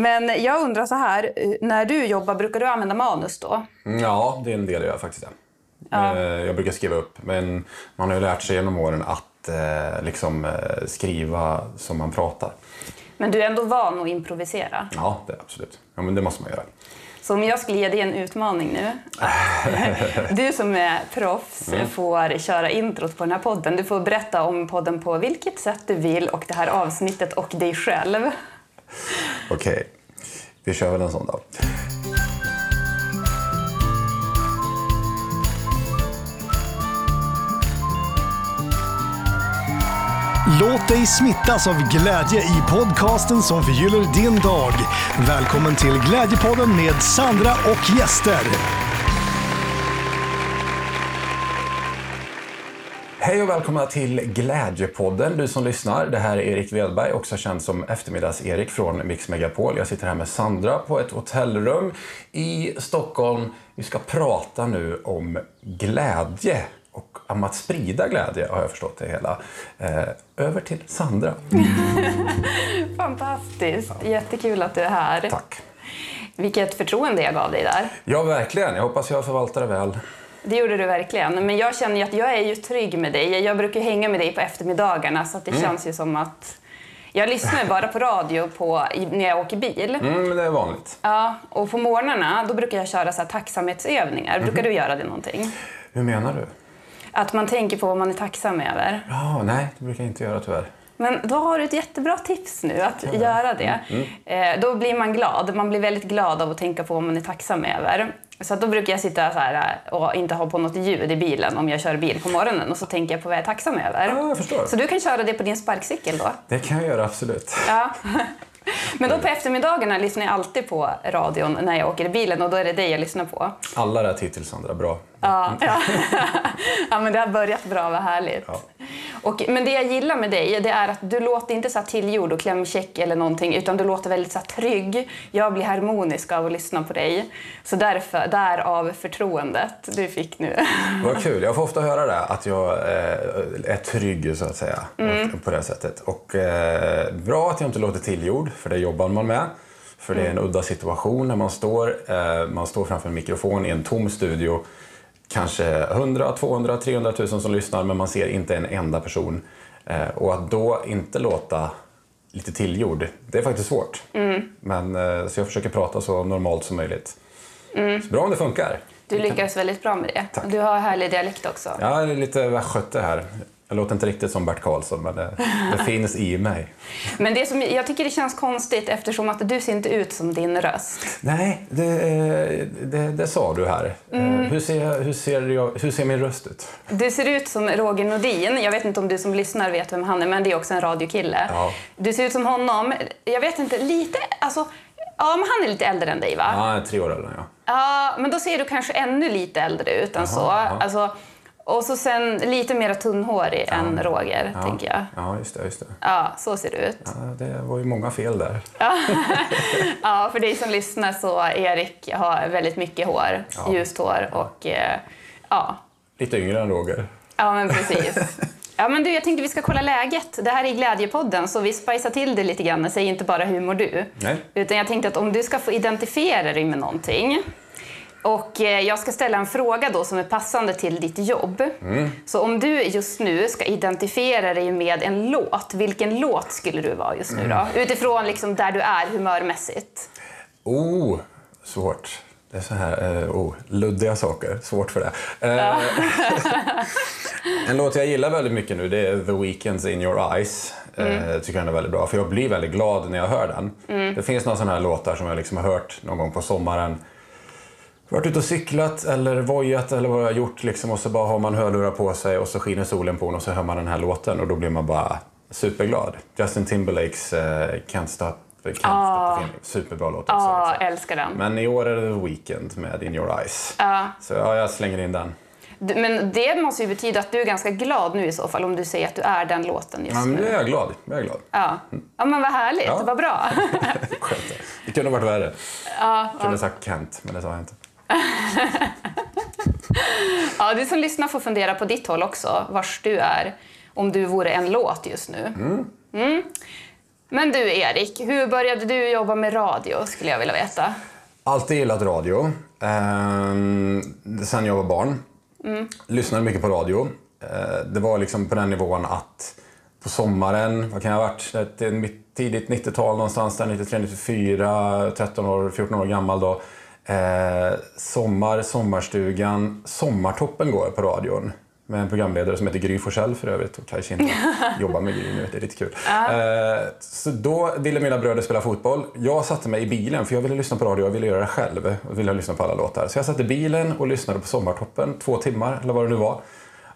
Men jag undrar så här, eh, när du jobbar, brukar du använda manus då? Ja, det är en del jag gör faktiskt. Det. Eh, Jag brukar skriva upp, men man har ju lärt sig genom åren att eh, liksom, skriva som man pratar. Men du är ändå van att improvisera. Ja, det absolut. Ja, men det måste man göra. Så om jag skulle ge dig en utmaning nu. Du som är proffs får köra introt på den här podden. Du får berätta om podden på vilket sätt du vill och det här avsnittet och dig själv. Okej, vi kör väl en sån då. Låt dig smittas av glädje i podcasten som förgyller din dag. Välkommen till Glädjepodden med Sandra och gäster. Hej och välkomna till Glädjepodden, du som lyssnar. Det här är Erik Wedberg, också känd som Eftermiddags-Erik från Mix Megapol. Jag sitter här med Sandra på ett hotellrum i Stockholm. Vi ska prata nu om glädje och om att sprida glädje, har jag förstått det hela. Eh, över till Sandra. Fantastiskt. Jättekul att du är här. Tack. Vilket förtroende jag gav dig där. Ja, verkligen. Jag hoppas jag förvaltar det väl. Det gjorde du verkligen. Men jag känner ju att jag är ju trygg med dig. Jag brukar hänga med dig på eftermiddagarna så det känns ju som att... Jag lyssnar bara på radio på, när jag åker bil. Mm, det är vanligt. Ja, och på morgnarna då brukar jag köra så här tacksamhetsövningar. Brukar du göra det någonting? Hur menar du? Att man tänker på vad man är tacksam över. Ja, nej, det brukar jag inte göra tyvärr. Men då har du ett jättebra tips nu att göra det. Eh, då blir man glad. Man blir väldigt glad av att tänka på vad man är tacksam över. Så då brukar jag sitta så här eh, och inte ha på något ljud i bilen om jag kör bil på morgonen och så tänker jag på vad jag är tacksam över. Ja, jag förstår. Så du kan köra det på din sparkcykel då? Det kan jag göra, absolut. Ja. Men då på eftermiddagarna lyssnar jag alltid på radion när jag åker i bilen och då är det dig jag lyssnar på. Alla rätt hittills, Sandra. Bra. Ja, ja. ja men det har börjat bra, vad härligt. Ja. Och, men det jag gillar med dig, det är att du låter inte så här tillgjord och klämkäck eller någonting, utan du låter väldigt så här trygg. Jag blir harmonisk av att lyssna på dig. Så därför, därav förtroendet du fick nu. Vad kul. Jag får ofta höra det, att jag eh, är trygg så att säga. Och, på det sättet. Och eh, bra att jag inte låter tillgjord, för det jobbar man med. För det är en udda situation när man står, eh, man står framför en mikrofon i en tom studio. Kanske 100, 200, 300 000 som lyssnar, men man ser inte en enda person. Eh, och att då inte låta lite tillgjord, det är faktiskt svårt. Men, eh, så jag försöker prata så normalt som möjligt. Så bra om det funkar. Du lyckades väldigt bra med det. Tack. Du har härlig dialekt också. Ja, lite västgöte här. Jag låter inte riktigt som Bert Karlsson, men det, det finns i mig. Men det som, jag tycker det känns konstigt eftersom att du ser inte ut som din röst. Nej, det, det, det sa du här. Eh, Hur, ser, hur, ser jag, hur ser min röst ut? Du ser ut som Roger Nordin. Jag vet inte om du som lyssnar vet vem han är, men det är också en radiokille. Ja. Du ser ut som honom. Jag vet inte, lite... Alltså, ja, men han är lite äldre än dig, va? Ja, tre år äldre, ja. Ja, men då ser du kanske ännu lite äldre ut än så. jaha. Alltså, och så sen lite mer tunnhårig än Roger, ja. tänker jag. Ja, just det. Just det. Ja, så ser du ut. Ja, det var ju många fel där. Ja, för dig som lyssnar så Erik har väldigt mycket hår, Ja. ljust hår och eh, ja, Lite yngre än Roger. Ja, men precis. Ja, men du, jag tänkte vi ska kolla läget. Det här är Glädjepodden, så vi spicar till det lite grann. Säg inte bara hur mår du? Nej. Utan jag tänkte att om du ska få identifiera dig med någonting och eh, jag ska ställa en fråga då som är passande till ditt jobb. Så om du just nu ska identifiera dig med en låt, vilken låt skulle du vara just nu då? Utifrån liksom där du är humörmässigt. Oh, svårt. Det är så här, eh, oh, luddiga saker. Svårt för det. Eh, en låt jag gillar väldigt mycket nu det är The Weeknd's In Your Eyes. Eh, tycker den är väldigt bra, för jag blir väldigt glad när jag hör den. Det finns några sådana här låtar som jag liksom har hört någon gång på sommaren. Varit ute och cyklat eller vojat eller vad jag gjort liksom, och så bara har man hörlurar på sig och så skiner solen på en och så hör man den här låten och då blir man bara superglad. Justin Timberlakes eh, Can't Stop, Can't Stop the Feeling. Superbra låt också. Ja, liksom. älskar den. Men i år är det The Weeknd med In Your Eyes. Ja. Så ja, jag slänger in den. Du- Men det måste ju betyda att du är ganska glad nu i så fall om du säger att du är den låten just Ja, men nu. är jag glad. Nu är jag glad. Ja. ja, men vad härligt. Ja. Vad bra. Skönt. Det kunde ha varit värre. ja, Jag kunde ha sagt Kent, men det sa jag inte. ja, du som lyssnar får fundera på ditt håll också, vars du är, om du vore en låt just nu. Mm. Men du Erik, hur började du jobba med radio skulle jag vilja veta? Alltid gillat radio. Ehm, sen jag var barn. Lyssnade mycket på radio. Eh, det var liksom på den nivån att på sommaren, vad kan jag ha varit, mitt- tidigt 90-tal någonstans där, 93, 94, 13 år, 14 år gammal då. Eh, sommar, sommarstugan, Sommartoppen går på radion. Med en programledare som heter Gry Forssell för övrigt och Kaj Kindman jobbar med Gry nu, det är lite kul. Eh, så då ville mina bröder spela fotboll. Jag satte mig i bilen för jag ville lyssna på radio, jag ville göra det själv. Jag ville lyssna på alla låtar. Så jag satt i bilen och lyssnade på Sommartoppen, två timmar eller vad det nu var.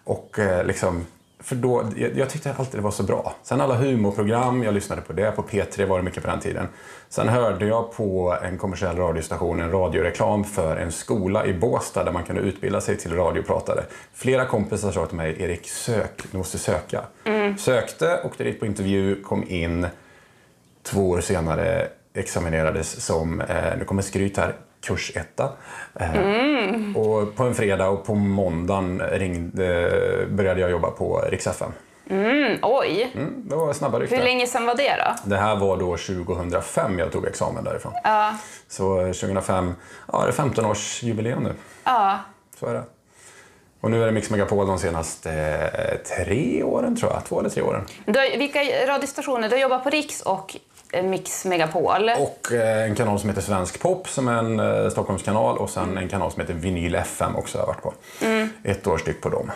Och eh, liksom, för då, jag, jag tyckte alltid det var så bra. Sen alla humorprogram, jag lyssnade på det. På P3 var det mycket på den tiden. Sen hörde jag på en kommersiell radiostation en radioreklam för en skola i Båstad där man kunde utbilda sig till radiopratare. Flera kompisar sa till mig, Erik sök, du måste söka. Sökte, åkte dit på intervju, kom in. Två år senare examinerades som, eh, nu kommer skryt här, kursetta. Eh, Och på en fredag och på måndagen ringde, började jag jobba på Rix FM. Mm, oj, Mm, det var snabba hur rykten. länge sedan var det då? Det här var då 2005 jag tog examen därifrån. Ja, Så eh, 2005, ja det är 15-årsjubileum nu. ja. Så är det. Och nu är det Mix Megapol de senaste eh, tre åren tror jag. Två eller tre åren. Du, har- vilka radiostationer? Du jobbar på Riks och Mix Megapol. Och eh, en kanal som heter Svensk Pop som är en eh, Stockholmskanal och sen en kanal som heter Vinyl FM också har jag varit på. Ett år styck på dem.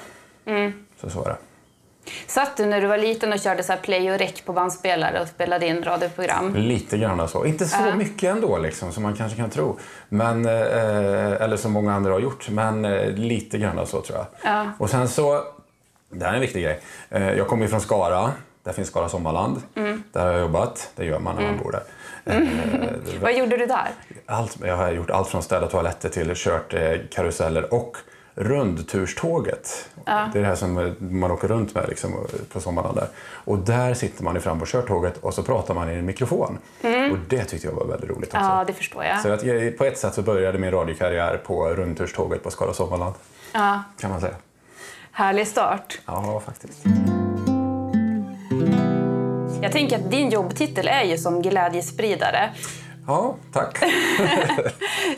Så så är det. Satt du när du var liten och körde så play och rec på bandspelare och spelade in radioprogram? Lite grann så. Inte så Ja. mycket ändå liksom, som man kanske kan tro. Men, eh, eller som många andra har gjort. Men eh, lite grann så tror jag. Ja. Och sen så, det här är en viktig grej. Eh, jag kommer ju från Skara. Där finns Skara Sommarland. Där har jag jobbat. Det gör man när man bor där. Eh, det- Vad gjorde du där? allt, jag har gjort allt från städa toaletter till kört eh, karuseller och rundturståget. Det är det här som eh, man åker runt med liksom, på sommaren där. Och där sitter man i fram på körtåget och så pratar man i en mikrofon. Och det tyckte jag var väldigt roligt också. Ja, det förstår jag. Så att, på ett sätt så började min radiokarriär på rundturståget på Skara Sommarland. Ja, Kan man säga. härlig start. Ja, faktiskt. Jag tänker att din jobbtitel är ju som glädjespridare. Ja, tack.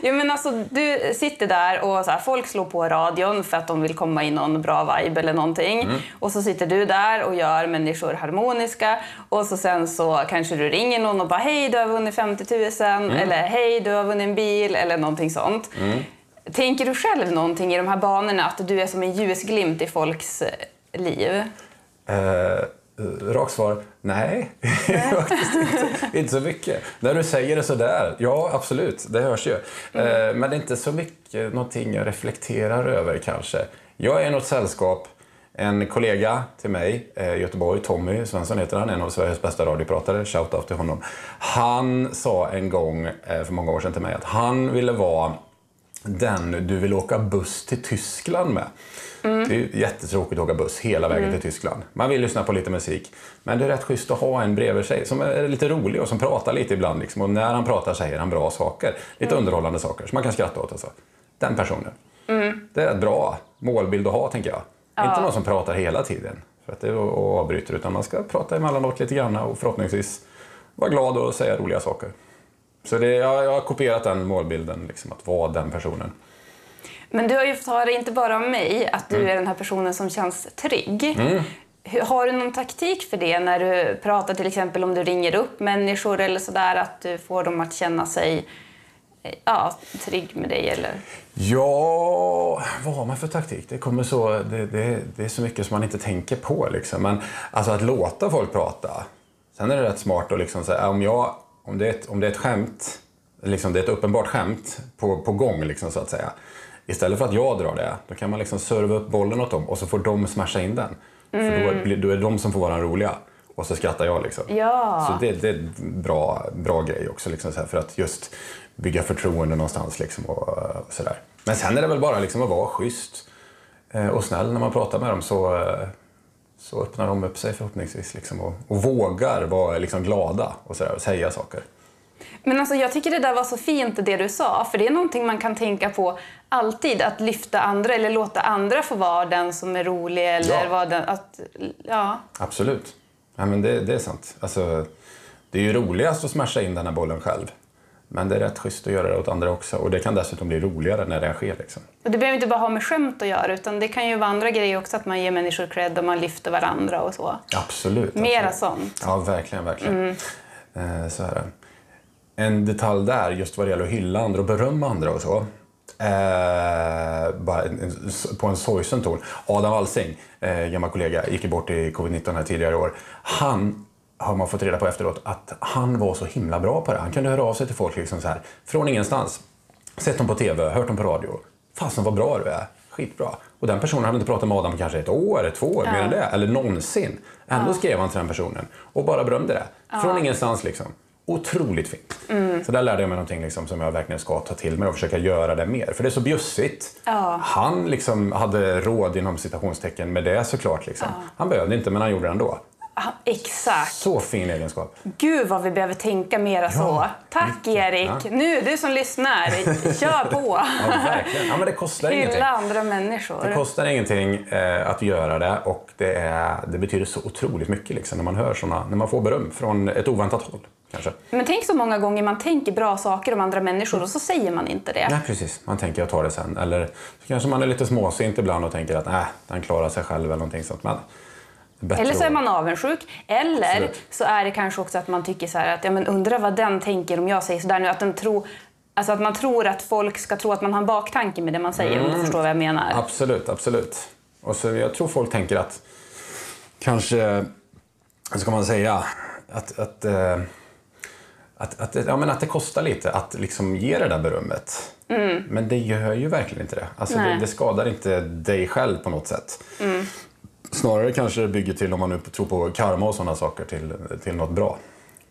Ja, men alltså, du sitter där och så här, folk slår på radion för att de vill komma i någon bra vibe eller någonting. Och så sitter du där och gör människor harmoniska. Och så sen så kanske du ringer någon och bara hej du har vunnit 50 000 eller hej du har vunnit en bil eller någonting sånt. Tänker du själv någonting i de här banorna att du är som en ljusglimt i folks eh, liv? Eh, rakt svar, nej. Inte. inte så mycket. När du säger det sådär, ja absolut, det hörs ju. Eh, men det är inte så mycket någonting jag reflekterar över kanske. Jag är i något sällskap, en kollega till mig eh, i Göteborg, Tommy Svensson heter han, en av Sveriges bästa radiopratare, shout-out till honom. Han sa en gång eh, för många år sedan till mig att han ville vara den du vill åka buss till Tyskland med. Det är jättetråkigt att åka buss hela vägen till Tyskland. Man vill lyssna på lite musik. Men det är rätt schysst att ha en bredvid sig som är lite rolig och som pratar lite ibland. Liksom. Och när han pratar säger han bra saker. Lite underhållande saker som man kan skratta åt. Alltså. Den personen. Det är ett bra målbild att ha, tänker jag. Inte någon som pratar hela tiden för att det och avbryter, utan man ska prata emellanåt lite grann och förhoppningsvis vara glad och säga roliga saker. Så det, jag, jag har kopierat den målbilden, liksom, att vara den personen. Men du har ju fått höra, inte bara av mig, att du är den här personen som känns trygg. Hur- Har du någon taktik för det när du pratar till exempel om du ringer upp människor eller sådär, att du får dem att känna sig eh, ja, trygg med dig? Eller? Ja, vad har man för taktik? Det, kommer så, det, det, det är så mycket som man inte tänker på. Liksom. Men alltså att låta folk prata. Sen är det rätt smart att liksom säga, om, jag, om, det är ett, om det är ett skämt, liksom det är ett uppenbart skämt på, på gång liksom, så att säga. Istället för att jag drar det, då kan man liksom serva upp bollen åt dem och så får de smasha in den. För då, blir- då är det de som får vara roliga. Och så skrattar jag liksom. Ja. Så det, det är en bra, bra grej också liksom, för att just bygga förtroende någonstans. Liksom, och, och sådär. Men sen är det väl bara liksom, att vara schysst eh, och snäll när man pratar med dem så, eh, så öppnar de upp sig förhoppningsvis liksom, och, och vågar vara liksom, glada och, sådär, och säga saker. Men alltså, jag tycker det där var så fint det du sa, för det är någonting man kan tänka på alltid, att lyfta andra eller låta andra få vara den som är rolig eller Ja. vara den, att, ja. Absolut. Ja, men det, det är sant. Alltså, Det är ju roligast att smasha in den här bollen själv. Men det är rätt schysst att göra det åt andra också. Och det kan dessutom bli roligare när det sker. Liksom. Och det behöver inte bara ha med skämt att göra, utan det kan ju vara andra grejer också, att man ger människor cred och man lyfter varandra och så. Absolut. Mera absolut. sånt. Ja, verkligen. verkligen. Eh, så är det. En detalj där, just vad det gäller att hylla andra och berömma andra och så. Eh, bara en, en, på en sorgsen ton. Adam Alsing, eh, gammal kollega, gick bort i covid-19 här tidigare i år. Han har man fått reda på efteråt att han var så himla bra på det. Han kunde höra av sig till folk liksom så här, från ingenstans. Sett dem på TV, hört dem på radio. Fasen vad bra du är. Skitbra. Och den personen hade inte pratat med Adam på kanske ett år, eller två år, mer än det. Eller någonsin. Ändå skrev han till den personen och bara berömde det. Från ingenstans liksom. Otroligt fint. Så där lärde jag mig någonting liksom, som jag verkligen ska ta till mig och försöka göra det mer. För det är så bjussigt. Han liksom hade råd inom citationstecken med det såklart. Liksom. Han behövde inte, men han gjorde det ändå. Ja, exakt. Så fin egenskap. Gud vad vi behöver tänka mera så. Tack mycket. Erik. Ja. Nu, du som lyssnar, kör på. Ja, verkligen. Ja, men det kostar ingenting. Hylla andra människor. Det kostar ingenting eh, att göra det och det, är, det betyder så otroligt mycket liksom, när man hör såna, när man får beröm från ett oväntat håll. Kanske. Men tänk så många gånger man tänker bra saker om andra människor och så säger man inte det. Nej, precis. Man tänker jag tar det sen. Eller så kanske man är lite småsint ibland och tänker att nej, den klarar sig själv eller någonting sånt. Men Eller så är man avundsjuk. Eller Absolut. så är det kanske också att man tycker så här att ja, men undrar vad den tänker om jag säger sådär nu. Att, den tror, alltså att man tror att folk ska tro att man har en baktanke med det man säger om Mm. du förstår vad jag menar. Absolut, absolut. Och så jag tror folk tänker att kanske, vad ska man säga, att, att, eh, att, att, ja, men att det kostar lite att liksom ge det där berömmet. Men det gör ju verkligen inte det. Alltså det, det skadar inte dig själv på något sätt. Snarare kanske det bygger till, om man nu tror på karma och sådana saker, till, till något bra.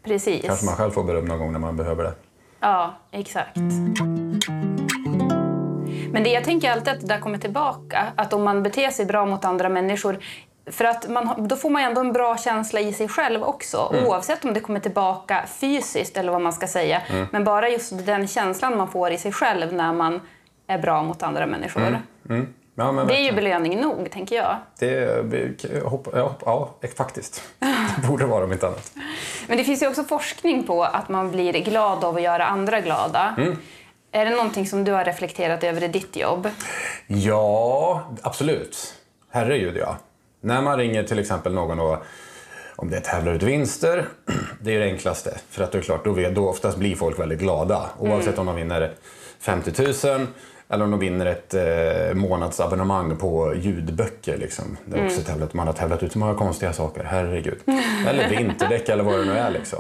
Precis. Kanske man själv får beröm någon gång när man behöver det. Ja, exakt. Men det jag tänker alltid att det där kommer tillbaka, att om man beter sig bra mot andra människor för att man, då får man ändå en bra känsla i sig själv också, oavsett om det kommer tillbaka fysiskt eller vad man ska säga. Men bara just den känslan man får i sig själv när man är bra mot andra människor. Mm. Ja, Det är ju belöning nog, tänker jag. det, ja, ja, faktiskt. Det borde vara om inte annat. Men det finns ju också forskning på att man blir glad av att göra andra glada. Är det någonting som du har reflekterat över i ditt jobb? Ja, absolut. Herregud, ja. När man ringer till exempel någon och om det tävlar ut vinster, det är det enklaste. För att det är klart, då, då oftast blir folk väldigt glada. Oavsett om de vinner 50 000 eller om de vinner ett eh, månadsabonnemang på ljudböcker. Liksom. Det är också tävlat, man har tävlat ut så många konstiga saker, herregud. Eller vinterdäck eller vad det nu är. Liksom.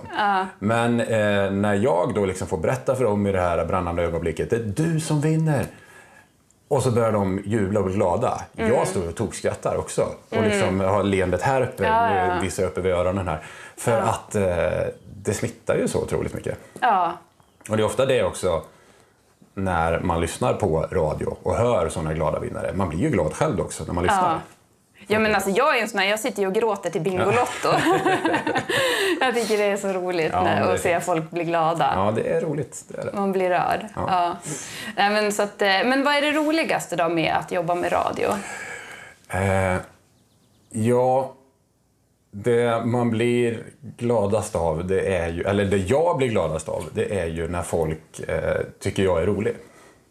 Men eh, när jag då liksom får berätta för dem i det här brännande ögonblicket, det är du som vinner. Och så börjar de jubla och bli glada. Jag står och tokskrattar också. Och liksom har leendet här uppe, Ja, ja, ja. vissa uppe vid öronen här. För att eh, det smittar ju så otroligt mycket. Ja, Och det är ofta det också när man lyssnar på radio och hör sådana glada vinnare. Man blir ju glad själv också när man lyssnar. Ja. Ja, men alltså, jag är en sån här, jag sitter ju och gråter till Bingolotto. jag tycker det är så roligt Ja, när, att se folk bli glada. Ja, det är roligt. Det är det. Man blir rörd. Ja. Nej, men, så att, eh, men vad är det roligaste då med att jobba med radio? Eh, ja, det man blir gladast av, det är ju, eller det jag blir gladast av, det är ju när folk eh, tycker jag är rolig.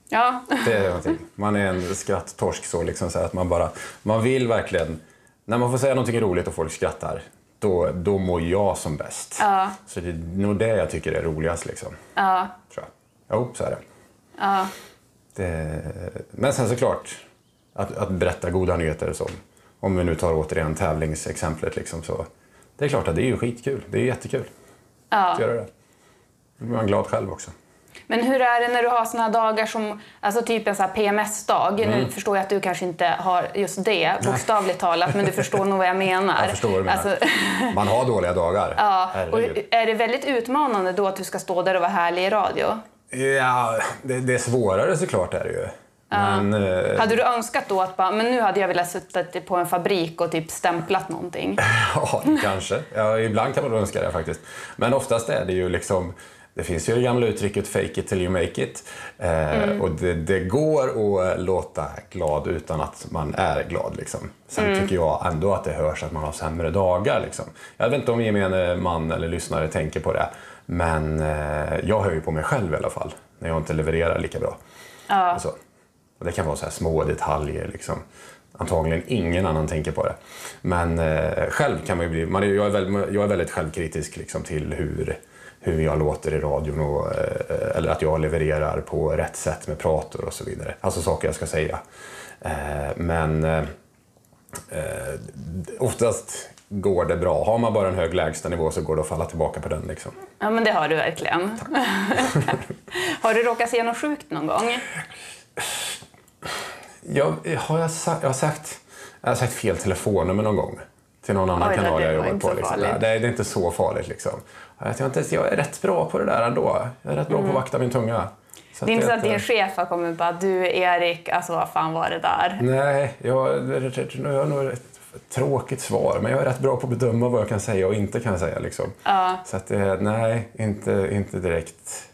Ja, Det är någonting. Man är en skratttorsk så, liksom, så att man bara, man vill verkligen, när man får säga någonting roligt och folk skrattar, då, då mår jag som bäst. Ja. Så det är nog det jag tycker är roligast. Liksom, ja, tror jag. Jo, så är det. ja. det. Men sen såklart, att, att berätta goda nyheter som, om vi nu tar återigen tävlingsexemplet, liksom, så det är klart att det är ju skitkul. Det är jättekul ja. att göra det. Då blir man glad själv också. Men hur är det när du har såna dagar som, alltså typ en PMS-dag? Mm. Nu förstår jag att du kanske inte har just det, bokstavligt talat, men du förstår nog vad jag menar. Jag förstår vad du menar. Alltså, Man har dåliga dagar. ja. Och är det väldigt utmanande då att du ska stå där och vara härlig i radio? Ja, det, det är svårare såklart är det ju. Men, eh, Hade du önskat då att bara, men nu hade jag velat sitta på en fabrik och typ stämplat någonting? ja, kanske. Ja, ibland kan man önska det faktiskt. Men oftast är det ju liksom det finns ju det gamla uttrycket fake it till you make it. Eh, Mm. Och det, det går att låta glad utan att man är glad. Liksom. Sen Mm. tycker jag ändå att det hörs att man har sämre dagar. Liksom. Jag vet inte om gemene man eller lyssnare tänker på det. Men eh, jag hör ju på mig själv i alla fall. När jag inte levererar lika bra. Ja. Alltså, och det kan vara så små detaljer. Liksom. Antagligen ingen annan tänker på det. Men eh, själv kan man ju bli... Man är, jag, är väldigt, jag är väldigt självkritisk liksom, till hur, hur jag låter i radion. Och, eh, eller att jag levererar på rätt sätt med prator och så vidare. Alltså saker jag ska säga. Eh, men eh, eh, oftast går det bra. Har man bara en hög lägstanivå så går det att falla tillbaka på den. Liksom. Ja, men det har du verkligen. har du råkat se något sjukt någon gång? Jag, har, jag, sa- jag, har sagt, jag har sagt fel telefonnummer någon gång till någon annan Oj, kanal jag inte på. Liksom. Nej, det är inte så farligt. Liksom. Jag, inte, jag är rätt bra på det där ändå. Jag är rätt bra på att vakta min tunga. Så Mm. Det är inte så att din chef har kommit och bara du Erik, alltså vad fan var det där? Nej, jag, jag har nog ett tråkigt svar. Men jag är rätt bra på att bedöma vad jag kan säga och inte kan säga. Liksom. Så att det, nej, inte, inte direkt.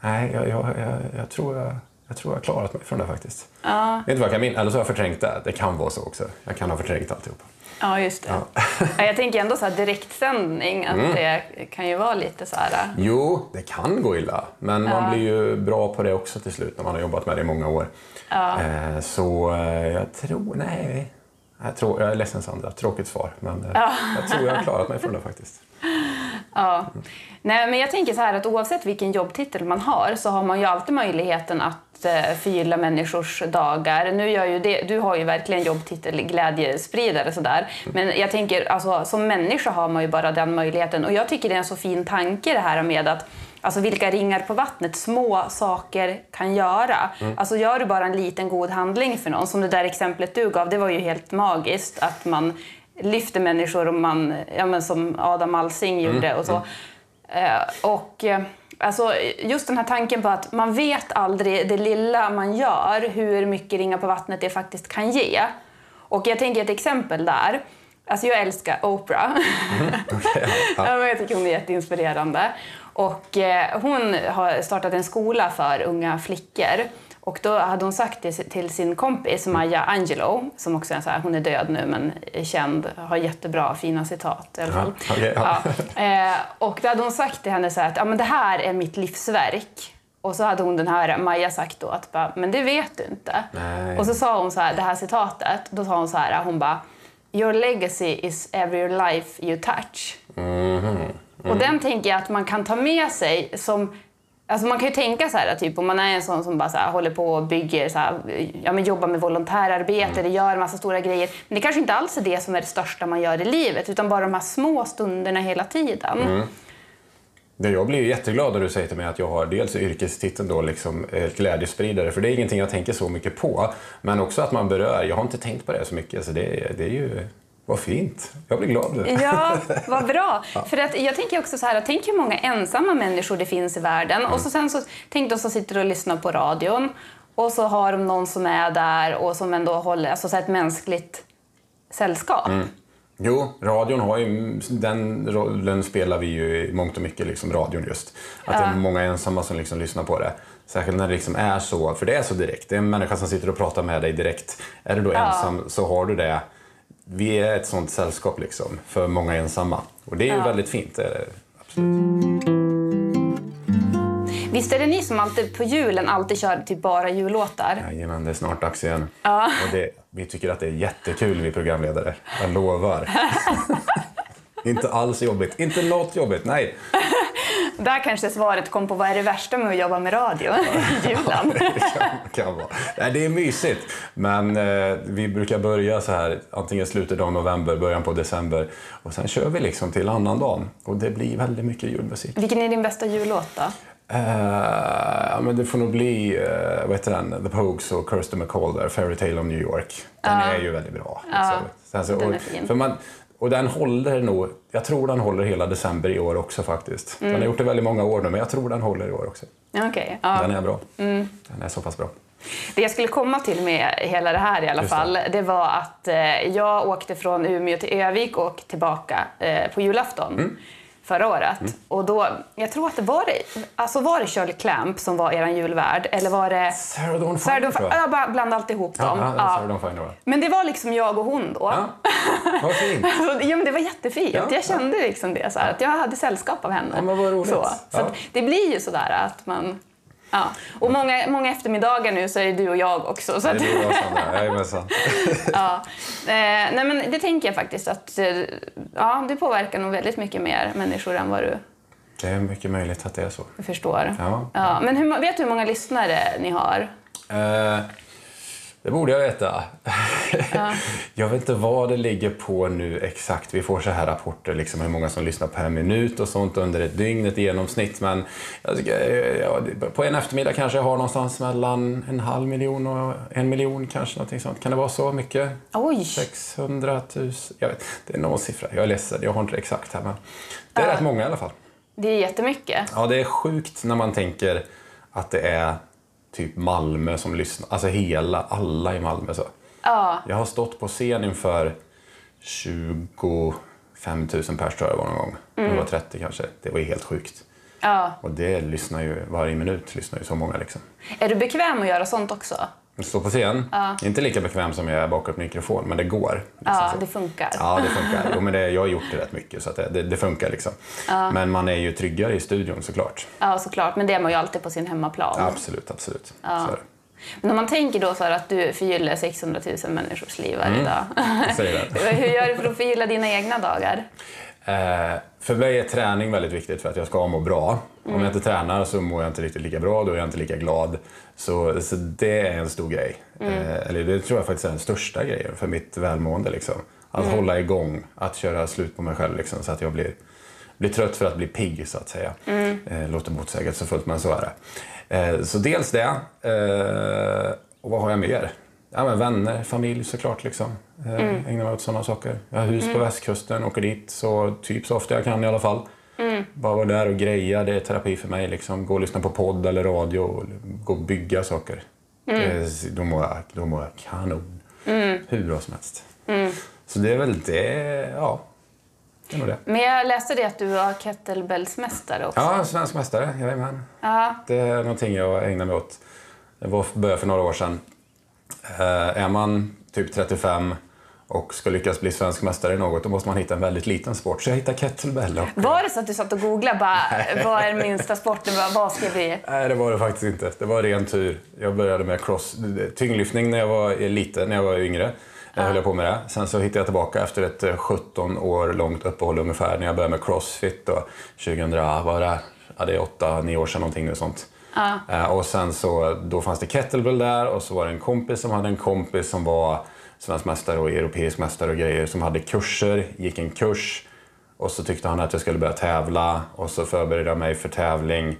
Nej, jag, jag, jag, jag, tror jag, jag tror jag har klarat mig från det faktiskt. Ja, Vet inte vad jag kan minnas, eller så har jag förträngt det. Det kan vara så också. Jag kan ha förträngt alltihop. ja just det. Ja, jag tänker ändå så här direktsändning, att Mm. det kan ju vara lite så här... Jo, det kan gå illa. Men man blir ju bra på det också till slut när man har jobbat med det i många år. Eh, så eh, jag tror, nej. Jag, tror, jag är ledsen Sandra, tråkigt svar. Men eh, jag tror jag har klarat mig från det faktiskt. Ja. Nej, men jag tänker så här att oavsett vilken jobbtitel man har så har man ju alltid möjligheten att eh, förgylla människors dagar. Nu gör ju det, du har ju verkligen jobbtitel glädjespridare sådär. Men jag tänker, alltså, som människa har man ju bara den möjligheten. Och jag tycker det är en så fin tanke det här med att Alltså vilka ringar på vattnet små saker kan göra. Alltså gör du bara en liten god handling för någon, som det där exemplet du gav, det var ju helt magiskt att man lyfter människor och man, ja men som Adam Alsing gjorde och så. Eh, och eh, alltså just den här tanken på att man vet aldrig det lilla man gör, hur mycket ringar på vattnet det faktiskt kan ge. Och jag tänker ett exempel där. Alltså jag älskar Oprah. ja. men jag tycker hon är jätteinspirerande. Och eh, hon har startat en skola för unga flickor. Och då hade hon sagt det till sin kompis Maya Angelou, som också är så här, hon är död nu men är känd, har jättebra fina citat i alla fall. Ja, okej, ja. Ja. Eh, och då hade hon sagt till henne så här att ja, men det här är mitt livsverk. Och så hade hon den här Maja sagt då att bara, men det vet du inte. Nej. Och så sa hon så här, det här citatet, då sa hon så här, hon bara Your legacy is every life you touch. Och den tänker jag att man kan ta med sig som Alltså man kan ju tänka så här, typ om man är en sån som bara så här, håller på och bygger, så här, ja, men jobbar med volontärarbete, eller gör en massa stora grejer. Men det kanske inte alls är det som är det största man gör i livet, utan bara de här små stunderna hela tiden. Det, jag blir ju jätteglad när du säger till mig att jag har dels yrkestiteln då liksom eh, glädjespridare, för det är ingenting jag tänker så mycket på. Men också att man berör, jag har inte tänkt på det så mycket, så det, det är ju, vad fint. Jag blir glad. Ja, vad bra. För att jag tänker också så här, tänk hur många ensamma människor det finns i världen. Och så sen så, tänk de som sitter och lyssnar på radion och så har de någon som är där och som ändå håller, alltså så ett mänskligt sällskap. Jo, radion har ju, den rollen spelar vi ju i mångt och mycket, liksom radion just. Att det är många ensamma som liksom lyssnar på det. Särskilt när det liksom är så, för det är så direkt. Det är en människa som sitter och pratar med dig direkt. Är du då ensam så har du det. Vi är ett sånt sällskap liksom, för många ensamma. Och det är ju väldigt fint. Absolut. Visst är det ni som alltid på julen alltid kör typ bara jullåtar? Jajamän, det är snart dags igen. Och det, vi tycker att det är jättekul, vi programledare. Jag lovar. inte alls jobbigt. Inte något jobbigt, nej. Där kanske svaret kom på vad är det värsta med att jobba med radio julen. det kan, kan vara. Nej, det är mysigt. Men eh, vi brukar börja så här, antingen slutet av november, början på december. Och sen kör vi liksom till annandagen. Och det blir väldigt mycket julmusik. Vilken är din bästa jullåt då? Eh, ja, men det får nog bli, uh, vad heter den, The Pogues och Kirsten McCall där, Fairy Tale of New York. Den är ju väldigt bra. liksom. Sen så- den är fin. För man, och den håller nog, jag tror den håller hela december i år också faktiskt. Mm. Den har gjort det väldigt många år nu, men jag tror den håller i år också. Okej, ja. Den är bra. Mm. Den är så pass bra. Det jag skulle komma till med hela det här i alla Just det. fall, det var att eh, jag åkte från Umeå till Övik och tillbaka eh, på julafton. Förra året. Mm. Och då, jag tror att det var det, alltså var det Shirley Clamp som var er julvärd eller var det Sarah Dawn Sarah Dawn Finer, jag. Blandade alltid ihop Ja, dem. ja, Ja. Finer, va? Men det var liksom jag och hon då. Ja, vad fint. Ja, men det var jättefint. Ja, jag kände liksom det, så här, att jag hade sällskap av henne. Ja, men vad roligt. Så, så Ja. det blir ju sådär att man... Ja. Och många, många eftermiddagar nu så är det du och jag också. Så Det att, är du och Sandra, jajamensan. ja. eh, nej, men det tänker jag faktiskt att eh, ja, du påverkar nog väldigt mycket mer människor än vad du Det är mycket möjligt att det är så. förstår. Ja. Ja, men hur, vet du hur många lyssnare ni har? Eh, det borde jag veta. jag vet inte vad det ligger på nu exakt. Vi får så här rapporter, liksom hur många som lyssnar per minut och sånt under ett dygn, ett genomsnitt. Men tycker, eh, ja, på en eftermiddag kanske jag har någonstans mellan en halv miljon och en miljon kanske. Någonting sånt. Kan det vara så mycket? Oj! 600 000? Jag vet, det är någon siffra. Jag är ledsen, jag har inte exakt här. Men det är rätt många i alla fall. Det är jättemycket. Ja, det är sjukt när man tänker att det är typ Malmö som lyssnar. Alltså hela, alla i Malmö. Så. Ja, Jag har stått på scen inför 25 000 pers tror jag var någon gång. Det var 30 kanske. Det var ju helt sjukt. ja. Och det lyssnar ju, varje minut lyssnar ju så många liksom. Är du bekväm att göra sånt också? Stå på scen, inte lika bekväm som jag är bakom ett mikrofon, men det går. liksom Ja, det funkar. Ja, det funkar. Jo, men det, jag har gjort det rätt mycket, så det, det, det funkar. Liksom. Men man är ju tryggare i studion såklart. Ja, såklart. Men det är man ju alltid på sin hemmaplan. Absolut, absolut. Så det. Men om man tänker då så att du förgyller 600 000 människors liv varje dag. Säger det. Hur gör du för att förgylla dina egna dagar? Eh, för mig är träning väldigt viktigt för att jag ska må bra. Om jag inte tränar så mår jag inte riktigt lika bra, då är jag inte lika glad. Så, så det är en stor grej. Eh, eller det tror jag faktiskt är den största grejen för mitt välmående. Liksom. Att hålla igång, att köra slut på mig själv liksom, så att jag blir, blir trött för att bli pigg så att säga. Eh, låter motsägelsefullt men så är det. Eh, så dels det. Eh, och vad har jag mer? Ja, men vänner, familj såklart. Liksom. Eh, Ägnar mig åt sådana saker. Jag har hus på västkusten, åker dit så, typ så ofta jag kan i alla fall. Bara vara där och greja, det är terapi för mig. Liksom. Gå och lyssna på podd eller radio och gå och bygga saker. Det, då, mår jag, då mår jag kanon. Hur bra som helst. Så det är väl det, ja. Det är nog det. Men jag läste det att du var kettlebellsmästare också. Ja, svensk mästare, jajamän. Ja. Det är någonting jag ägnar mig åt. Det var började för några år sedan. Eh, är man typ 35 och ska lyckas bli svensk mästare i något, då måste man hitta en väldigt liten sport. Så jag hittade kettlebell. Och, Var det så att du satt och googlade bara, vad är den minsta sporten, vad- ska vi... nej, det var det faktiskt inte. Det var ren tur. Jag började med cross, tyngdlyftning när jag var liten, när jag var yngre. Jag höll jag på med det. Sen så hittade jag tillbaka efter ett eh, 17 år långt uppehåll ungefär när jag började med crossfit. Då, 2000, ja, vad är det? Ja, det är 8-9 år sedan någonting nu sånt. Eh, och sen så, då fanns det kettlebell där och så var det en kompis som hade en kompis som var svensk mästare och europeisk mästare och grejer som hade kurser, gick en kurs och så tyckte han att jag skulle börja tävla och så förberedde jag mig för tävling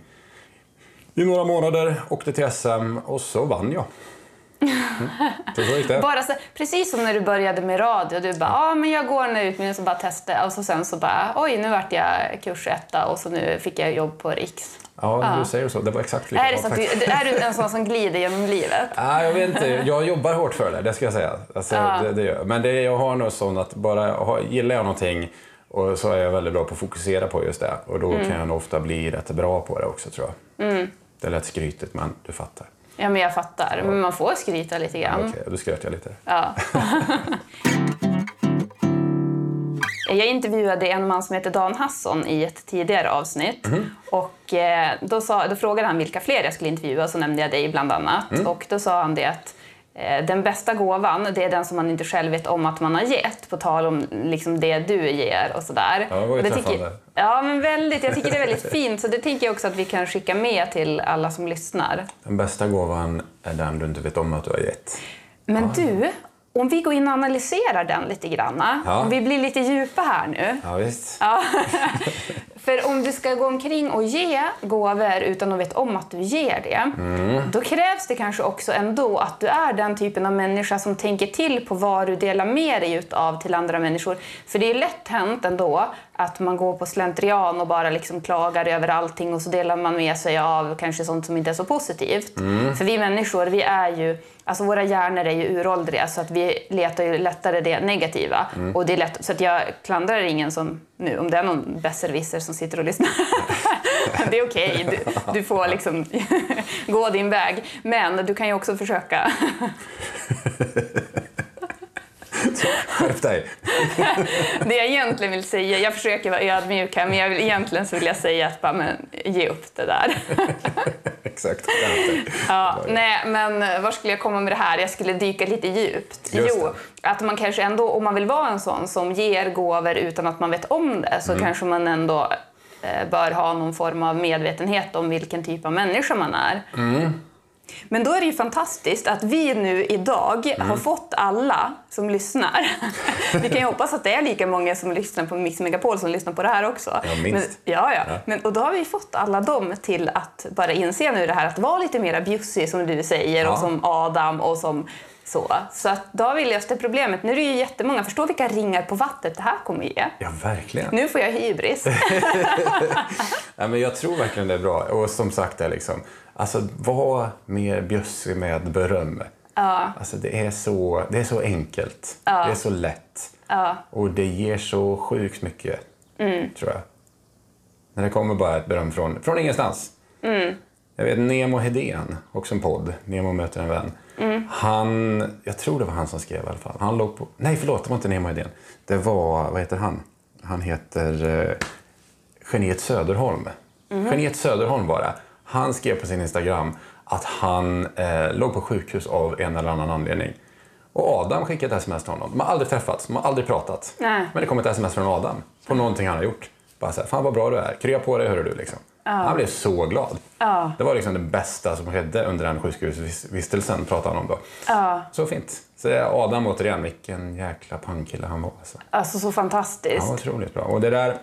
i några månader, åkte till SM och så vann jag. Mm. Så, så gick det. Bara så, precis som när du började med radio, du bara, ja men jag går här utbildningen så bara testa och så sen så bara, oj nu vart jag kursetta och så nu fick jag jobb på Riks. Ja, du säger så. Det var exakt Är, det så att du, är du en sån som glider genom livet? Nej, jag vet inte. Jag jobbar hårt för det, det ska jag säga. Alltså, det, det gör. Men det, jag har nog sån att bara gillar jag någonting och så är jag väldigt bra på att fokusera på just det. Och då kan jag nog ofta bli rätt bra på det också tror jag. Det är lätt skrytigt, men du fattar. Ja men jag fattar, men man får skryta lite grann. Okej, då skröt jag lite. Ja. Jag intervjuade en man som heter Dan Hasson i ett tidigare avsnitt. Och eh, då, sa, då frågade han vilka fler jag skulle intervjua, så nämnde jag dig bland annat. Och då sa han det att den bästa gåvan, det är den som man inte själv vet om att man har gett, på tal om liksom det du ger och sådär. Ja, det var ju det tycker. Ja, men väldigt. Jag tycker det är väldigt fint, så det tänker jag också att vi kan skicka med till alla som lyssnar. Den bästa gåvan är den du inte vet om att du har gett. Men du, om vi går in och analyserar den lite grann. Ja. Om vi blir lite djupa här nu. Ja, visst. Ja. För om du ska gå omkring och ge gåvor utan att veta om att du ger det, då krävs det kanske också ändå att du är den typen av människa som tänker till på vad du delar med dig av till andra människor. För det är lätt hänt ändå att man går på slentrian och bara liksom klagar över allting och så delar man med sig av kanske sånt som inte är så positivt. För vi människor, vi är ju, alltså våra hjärnor är ju uråldriga så att vi letar ju lättare det negativa. Och det är lätt, så att jag klandrar ingen som nu, om det är någon besserwisser som sitter och lyssnar. det är okej, du, du får liksom gå din väg. Men du kan ju också försöka Skärp dig! Det jag egentligen vill säga, jag försöker vara ödmjuk här, men jag vill, egentligen så vill jag säga att bara, men, ge upp det där. Exakt. Ja, nej, men var skulle jag komma med det här? Jag skulle dyka lite djupt. Jo, att man kanske ändå, om man vill vara en sån som ger gåvor utan att man vet om det, så kanske man ändå eh, bör ha någon form av medvetenhet om vilken typ av människa man är. Men då är det ju fantastiskt att vi nu idag har fått alla som lyssnar. vi kan ju hoppas att det är lika många som lyssnar på Mix Megapol som lyssnar på det här också. Ja, minst. Men, ja, ja. Ja. Men, och då har vi fått alla dem till att bara inse nu det här att vara lite mera bjussig som du säger Ja. och som Adam och som så. Så att då har vi löst det problemet. Nu är det ju jättemånga, förstå vilka ringar på vattnet det här kommer ge. Ja, verkligen. Nu får jag hybris. Ja, men jag tror verkligen det är bra. Och som sagt, det är liksom, alltså, var mer bjussig med beröm. Ja. Alltså, det, är så, det är så enkelt. Det är så lätt. Ja. Och det ger så sjukt mycket, Mm. tror jag. När det kommer bara ett beröm från, från ingenstans. Mm. Jag vet Nemo Hedén, också en podd, Nemo möter en vän. Mm. Han, jag tror det var han som skrev i alla fall. Han låg på, nej förlåt, det var inte Nemo Hedén. Det var, vad heter han? Han heter eh, Geniet Söderholm. Mhm. Geniet Söderholm var det. Han skrev på sin Instagram att han eh, låg på sjukhus av en eller annan anledning. Och Adam skickade ett sms till honom. De har aldrig träffats, de har aldrig pratat. Nej. Men det kom ett sms från Adam på någonting han har gjort. Bara så här, fan vad bra du är, krya på dig hörru du. Liksom. Han blev så glad. Ja. Det var liksom det bästa som skedde under den sjukhusvistelsen, pratade han om då. Ja. Så fint. Så Adam återigen, vilken jäkla pangkille han var. Alltså. Alltså så fantastiskt. Var otroligt bra. Och det där,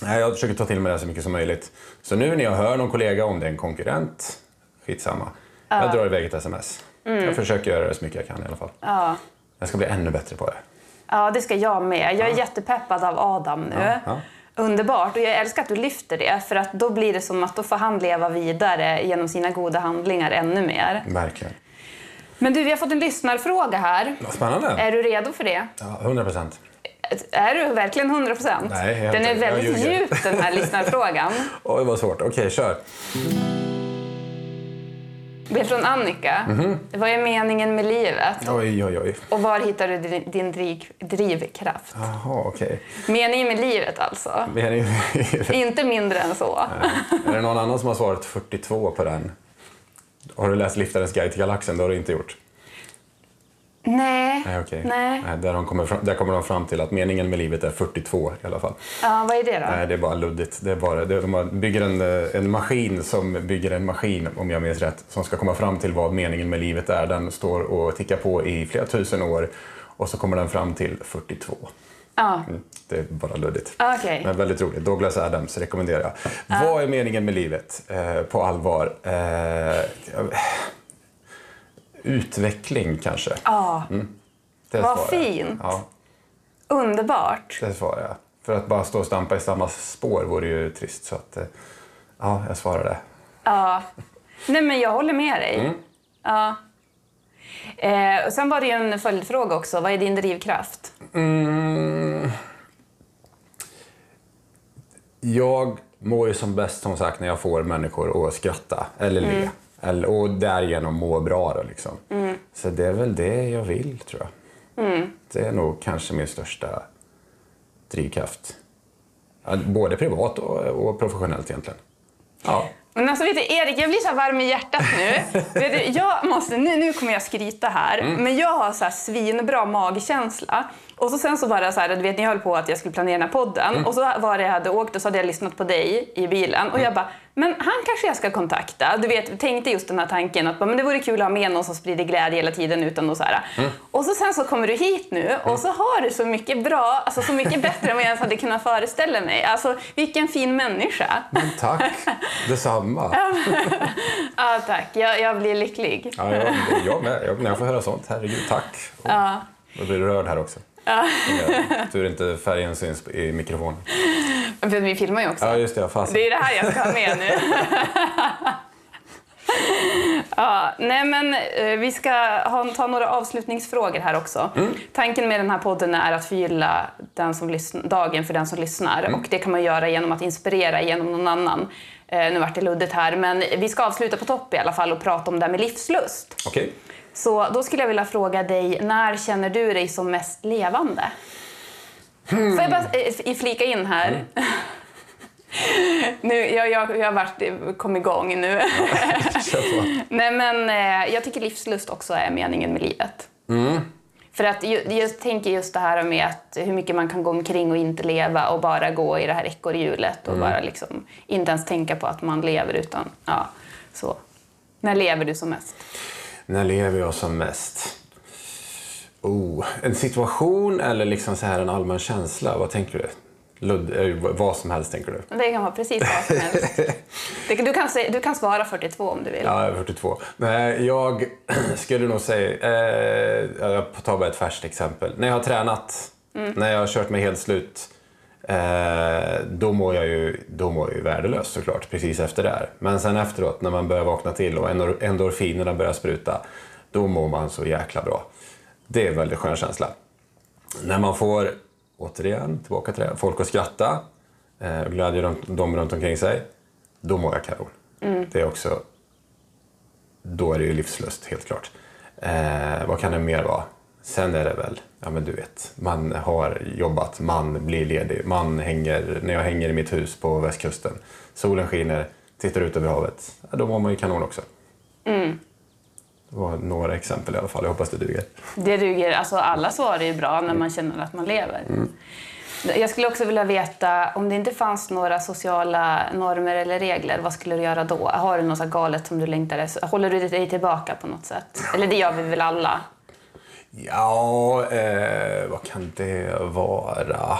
jag försöker ta till mig det så mycket som möjligt. Så nu när jag hör någon kollega, om det är en konkurrent, skitsamma. Jag drar iväg ett sms. Jag försöker göra det så mycket jag kan i alla fall. Ja. Jag ska bli ännu bättre på det. Ja, det ska jag med. Jag är jättepeppad av Adam nu. Ja, ja. Underbart. Och jag älskar att du lyfter det, för att då blir det som att då får han leva vidare genom sina goda handlingar ännu mer. Verkligen. Men du, vi har fått en lyssnarfråga här. Vad spännande. Är du redo för det? Ja, 100 procent. Är du verkligen 100 procent? Nej, jag Den är väldigt djup, den här lyssnarfrågan. Oj, vad svårt. Okej, kör. Det är från Annika. Mhm. Vad är meningen med livet? Oj, oj, oj. Och var hittar du din, din driv, drivkraft? Jaha, okej. Meningen med livet alltså. Meningen- Inte mindre än så. Är det någon annan som har svarat 42 på den? Har du läst Liftarens guide till galaxen? Det har du inte gjort. Nej. Nej, okej. Nej. där, de kommer fram, där kommer de fram till att meningen med livet är 42 i alla fall. Ja, vad är det då? Nej, det är bara luddigt. Det är bara, det, de bygger en, eh, en maskin som bygger en maskin, om jag minns rätt, som ska komma fram till vad meningen med livet är. Den står och tickar på i flera tusen år och så kommer den fram till 42. Ja, Mm, det är bara luddigt. okej. Men väldigt roligt. Douglas Adams rekommenderar jag. Vad är meningen med livet eh, på allvar? Eh, utveckling kanske. Ja, Det Vad svarar jag. fint. Ja, underbart. det svarar jag. För att bara stå och stampa i samma spår vore ju trist. Så att, eh, ja, jag svarar det. Ja. Nej, men jag håller med dig. Mm. Ja. Eh, och sen var det ju en följdfråga också. Vad är din drivkraft? Mm. Jag mår ju som bäst som sagt när jag får människor att skratta eller le. Eller, och därigenom må bra. Då, liksom. Så det är väl det jag vill tror jag. Det är nog kanske min största drivkraft. Både privat och, och professionellt egentligen. Ja. Men alltså vet du, Erik, jag blir så varm i hjärtat nu. vet du, jag måste, nu, nu kommer jag skryta här, Mm. men jag har så här svinbra magkänsla. Och så sen så var det så här, du vet, ni höll på att jag skulle planera den här podden Mm. och så var det, jag hade åkt och så hade jag lyssnat på dig i bilen och Mm. jag bara, men han kanske jag ska kontakta. Du vet, tänkte just den här tanken att men det vore kul att ha med någon som sprider glädje hela tiden utan att så här. Mm. Och så sen så kommer du hit nu och så har du så mycket bra, alltså så mycket bättre än vad jag ens hade kunnat föreställa mig. Alltså vilken fin människa. Men tack, detsamma. Ja, tack. Jag, jag blir lycklig. Ja, jag, jag med. Jag, när jag får höra sånt, herregud, tack. Och, Ja. Jag blir rörd här också. Ja. Tur inte färgen syns i mikrofonen. För vi filmar ju också. Ja, just det. Fast. Det är det här jag ska ha med nu. ja, nej men, eh, vi ska ha, ta några avslutningsfrågor här också. Tanken med den här podden är att förgylla den som lyssn- dagen för den som lyssnar. Och det kan man göra genom att inspirera genom någon annan. Eh, nu vart det luddigt här, men vi ska avsluta på topp i alla fall och prata om det här med livslust. Okej. Så då skulle jag vilja fråga dig, när känner du dig som mest levande? Får jag bara eh, flika in här? nu, jag, jag, jag har varit, kom igång nu. Nej, men eh, jag tycker livslust också är meningen med livet. För att ju, jag tänker just det här med att hur mycket man kan gå omkring och inte leva och bara gå i det här ekorrhjulet och bara liksom inte ens tänka på att man lever utan, ja, så. När lever du som mest? När lever jag som mest? Oh, en situation eller liksom så här en allmän känsla? Vad tänker du? Ludd, eh, vad som helst tänker du? Det kan vara precis vad som helst. Du kan, du kan svara 42 om du vill. Ja, jag är 42. Nej, jag skulle nog säga... Eh, jag tar bara ett färskt exempel. När jag har tränat, när jag har kört mig helt slut, eh, då, mår jag ju, då mår jag ju värdelös såklart, precis efter det här. Men sen efteråt, när man börjar vakna till och endor- endorfinerna börjar spruta, då mår man så jäkla bra. Det är en väldigt skön känsla. När man får, återigen, tillbaka till det, folk att skratta, eh, och glädja dem, dem runt omkring sig, då mår jag kanon. Det är också då är det ju livslust, helt klart. Eh, vad kan det mer vara? Sen är det väl, ja men du vet, man har jobbat, man blir ledig, man hänger, när jag hänger i mitt hus på västkusten, solen skiner, tittar ut över havet, ja, då mår man ju kanon också. Det var några exempel i alla fall, jag hoppas det duger. Det duger. Alltså alla svar är ju bra när man känner att man lever. Jag skulle också vilja veta, om det inte fanns några sociala normer eller regler, vad skulle du göra då? Har du något galet som du längtar efter? Håller du dig tillbaka på något sätt? Eller det gör vi väl alla? Ja, eh, vad kan det vara?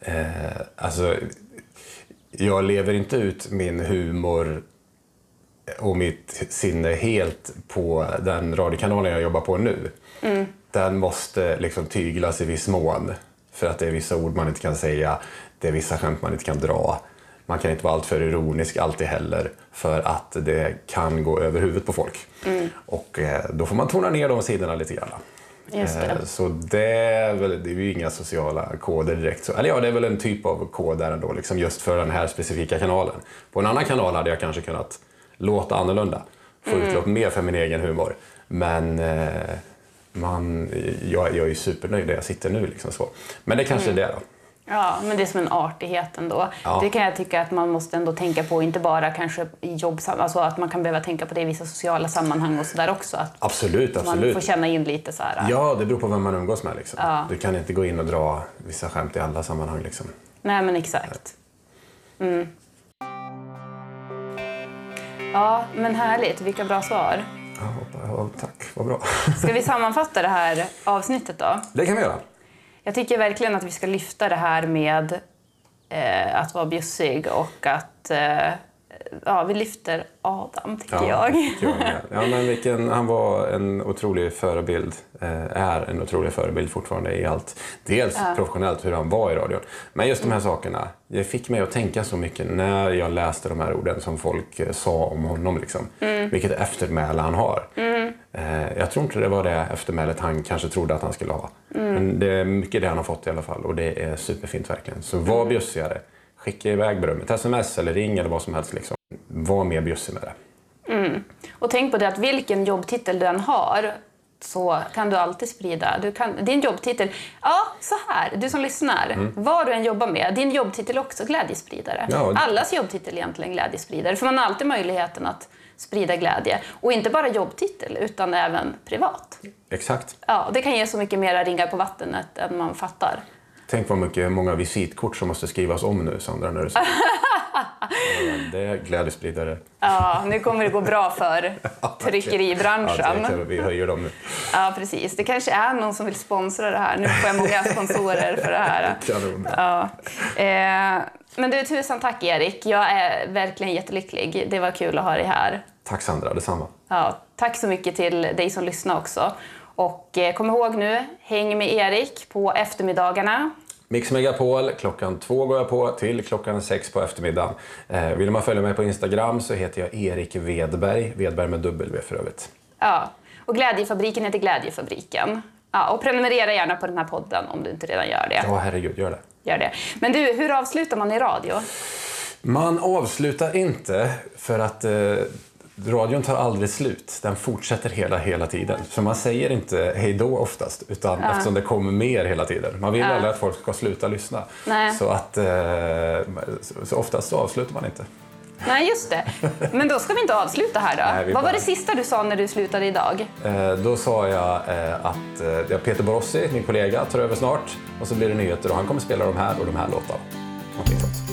Eh, alltså, jag lever inte ut min humor och mitt sinne helt på den radiokanalen jag jobbar på nu. Den måste liksom tyglas i viss mån. För att det är vissa ord man inte kan säga, det är vissa skämt man inte kan dra. Man kan inte vara alltför ironisk alltid heller för att det kan gå över huvudet på folk. Och eh, då får man tona ner de sidorna lite grann. Det. Eh, Så det är, väl, det är ju inga sociala koder direkt. Så, eller ja, det är väl en typ av kod där ändå, liksom just för den här specifika kanalen. På en annan kanal hade jag kanske kunnat låta annorlunda. Få utlopp mer för min egen humor. Men eh, man, jag, jag är ju supernöjd där jag sitter nu. Liksom så. Men det kanske är det då. Ja, men det är som en artighet ändå. Ja. Det kan jag tycka att man måste ändå tänka på, inte bara kanske i jobbsam... Alltså att man kan behöva tänka på det i vissa sociala sammanhang och sådär också. Att Absolut, man får absolut. känna in lite så här. Ja, det beror på vem man umgås med. Liksom. Ja. Du kan inte gå in och dra vissa skämt i alla sammanhang. Liksom. Nej, men exakt. Mm. Ja, men härligt. Vilka bra svar. Ja, tack, vad bra. Ska vi sammanfatta det här avsnittet då? Det kan vi göra. Jag tycker verkligen att vi ska lyfta det här med eh, att vara bjussig och att eh, ja, vi lyfter Adam, tycker jag. tycker jag ja, men vilken, han var en otrolig förebild, eh, är en otrolig förebild fortfarande i allt. Dels professionellt hur han var i radion, men just de här sakerna. Det fick mig att tänka så mycket när jag läste de här orden som folk eh, sa om honom. Liksom. Vilket eftermäle han har. Eh, jag tror inte det var det eftermälet han kanske trodde att han skulle ha. Men det är mycket det han har fått i alla fall och det är superfint verkligen. Så var bjussigare. Skicka iväg berömmet. Sms eller ring eller vad som helst. Liksom. Var mer bjussig med det. Och tänk på det att vilken jobbtitel du än har så kan du alltid sprida. Du kan, din jobbtitel, ja så här, du som lyssnar, vad du än jobbar med, din jobbtitel är också glädjespridare. Ja. Allas jobbtitel är egentligen glädjespridare, för man har alltid möjligheten att sprida glädje. Och inte bara jobbtitel, utan även privat. Exakt. Ja, det kan ge så mycket mera ringar på vattnet än man fattar. Tänk vad mycket, många visitkort som måste skrivas om nu, Sandra. När du. Ja, det är glädjespridare. Ja, nu kommer det gå bra för Ja, tryckeribranschen. kan vi höjer dem nu. Ja, precis. Det kanske är någon som vill sponsra det här. Nu får jag många sponsorer för det här. Ja. Eh, men du, tusen tack Erik. Jag är verkligen jättelycklig. Det var kul att ha dig här. Tack Sandra, detsamma. Ja, tack så mycket till dig som lyssnar också. Och eh, kom ihåg nu, häng med Erik på eftermiddagarna. Mix Megapol, klockan två går jag på till klockan sex på eftermiddagen. Eh, vill man följa mig på Instagram så heter jag Erik Vedberg, Vedberg med W för övrigt. Ja, och Glädjefabriken heter Glädjefabriken. Ja, och prenumerera gärna på den här podden om du inte redan gör det. Ja, herregud, gör det. Gör det. Men du, hur avslutar man i radio? Man avslutar inte för att eh, radion tar aldrig slut. Den fortsätter hela, hela tiden. Så man säger inte hej då oftast, utan Ja. eftersom det kommer mer hela tiden. Man vill Ja. aldrig att folk ska sluta lyssna. Nej. Så, att, eh, så, oftast så avslutar man inte. Nej, just det. Men då ska vi inte avsluta här då. Nej, Vad var bara- det sista du sa när du slutade idag? Eh, då sa jag eh, att eh, Peter Borossi, min kollega, tar över snart. Och så blir det nyheter och han kommer spela de här och de här låtarna. Någonting sånt.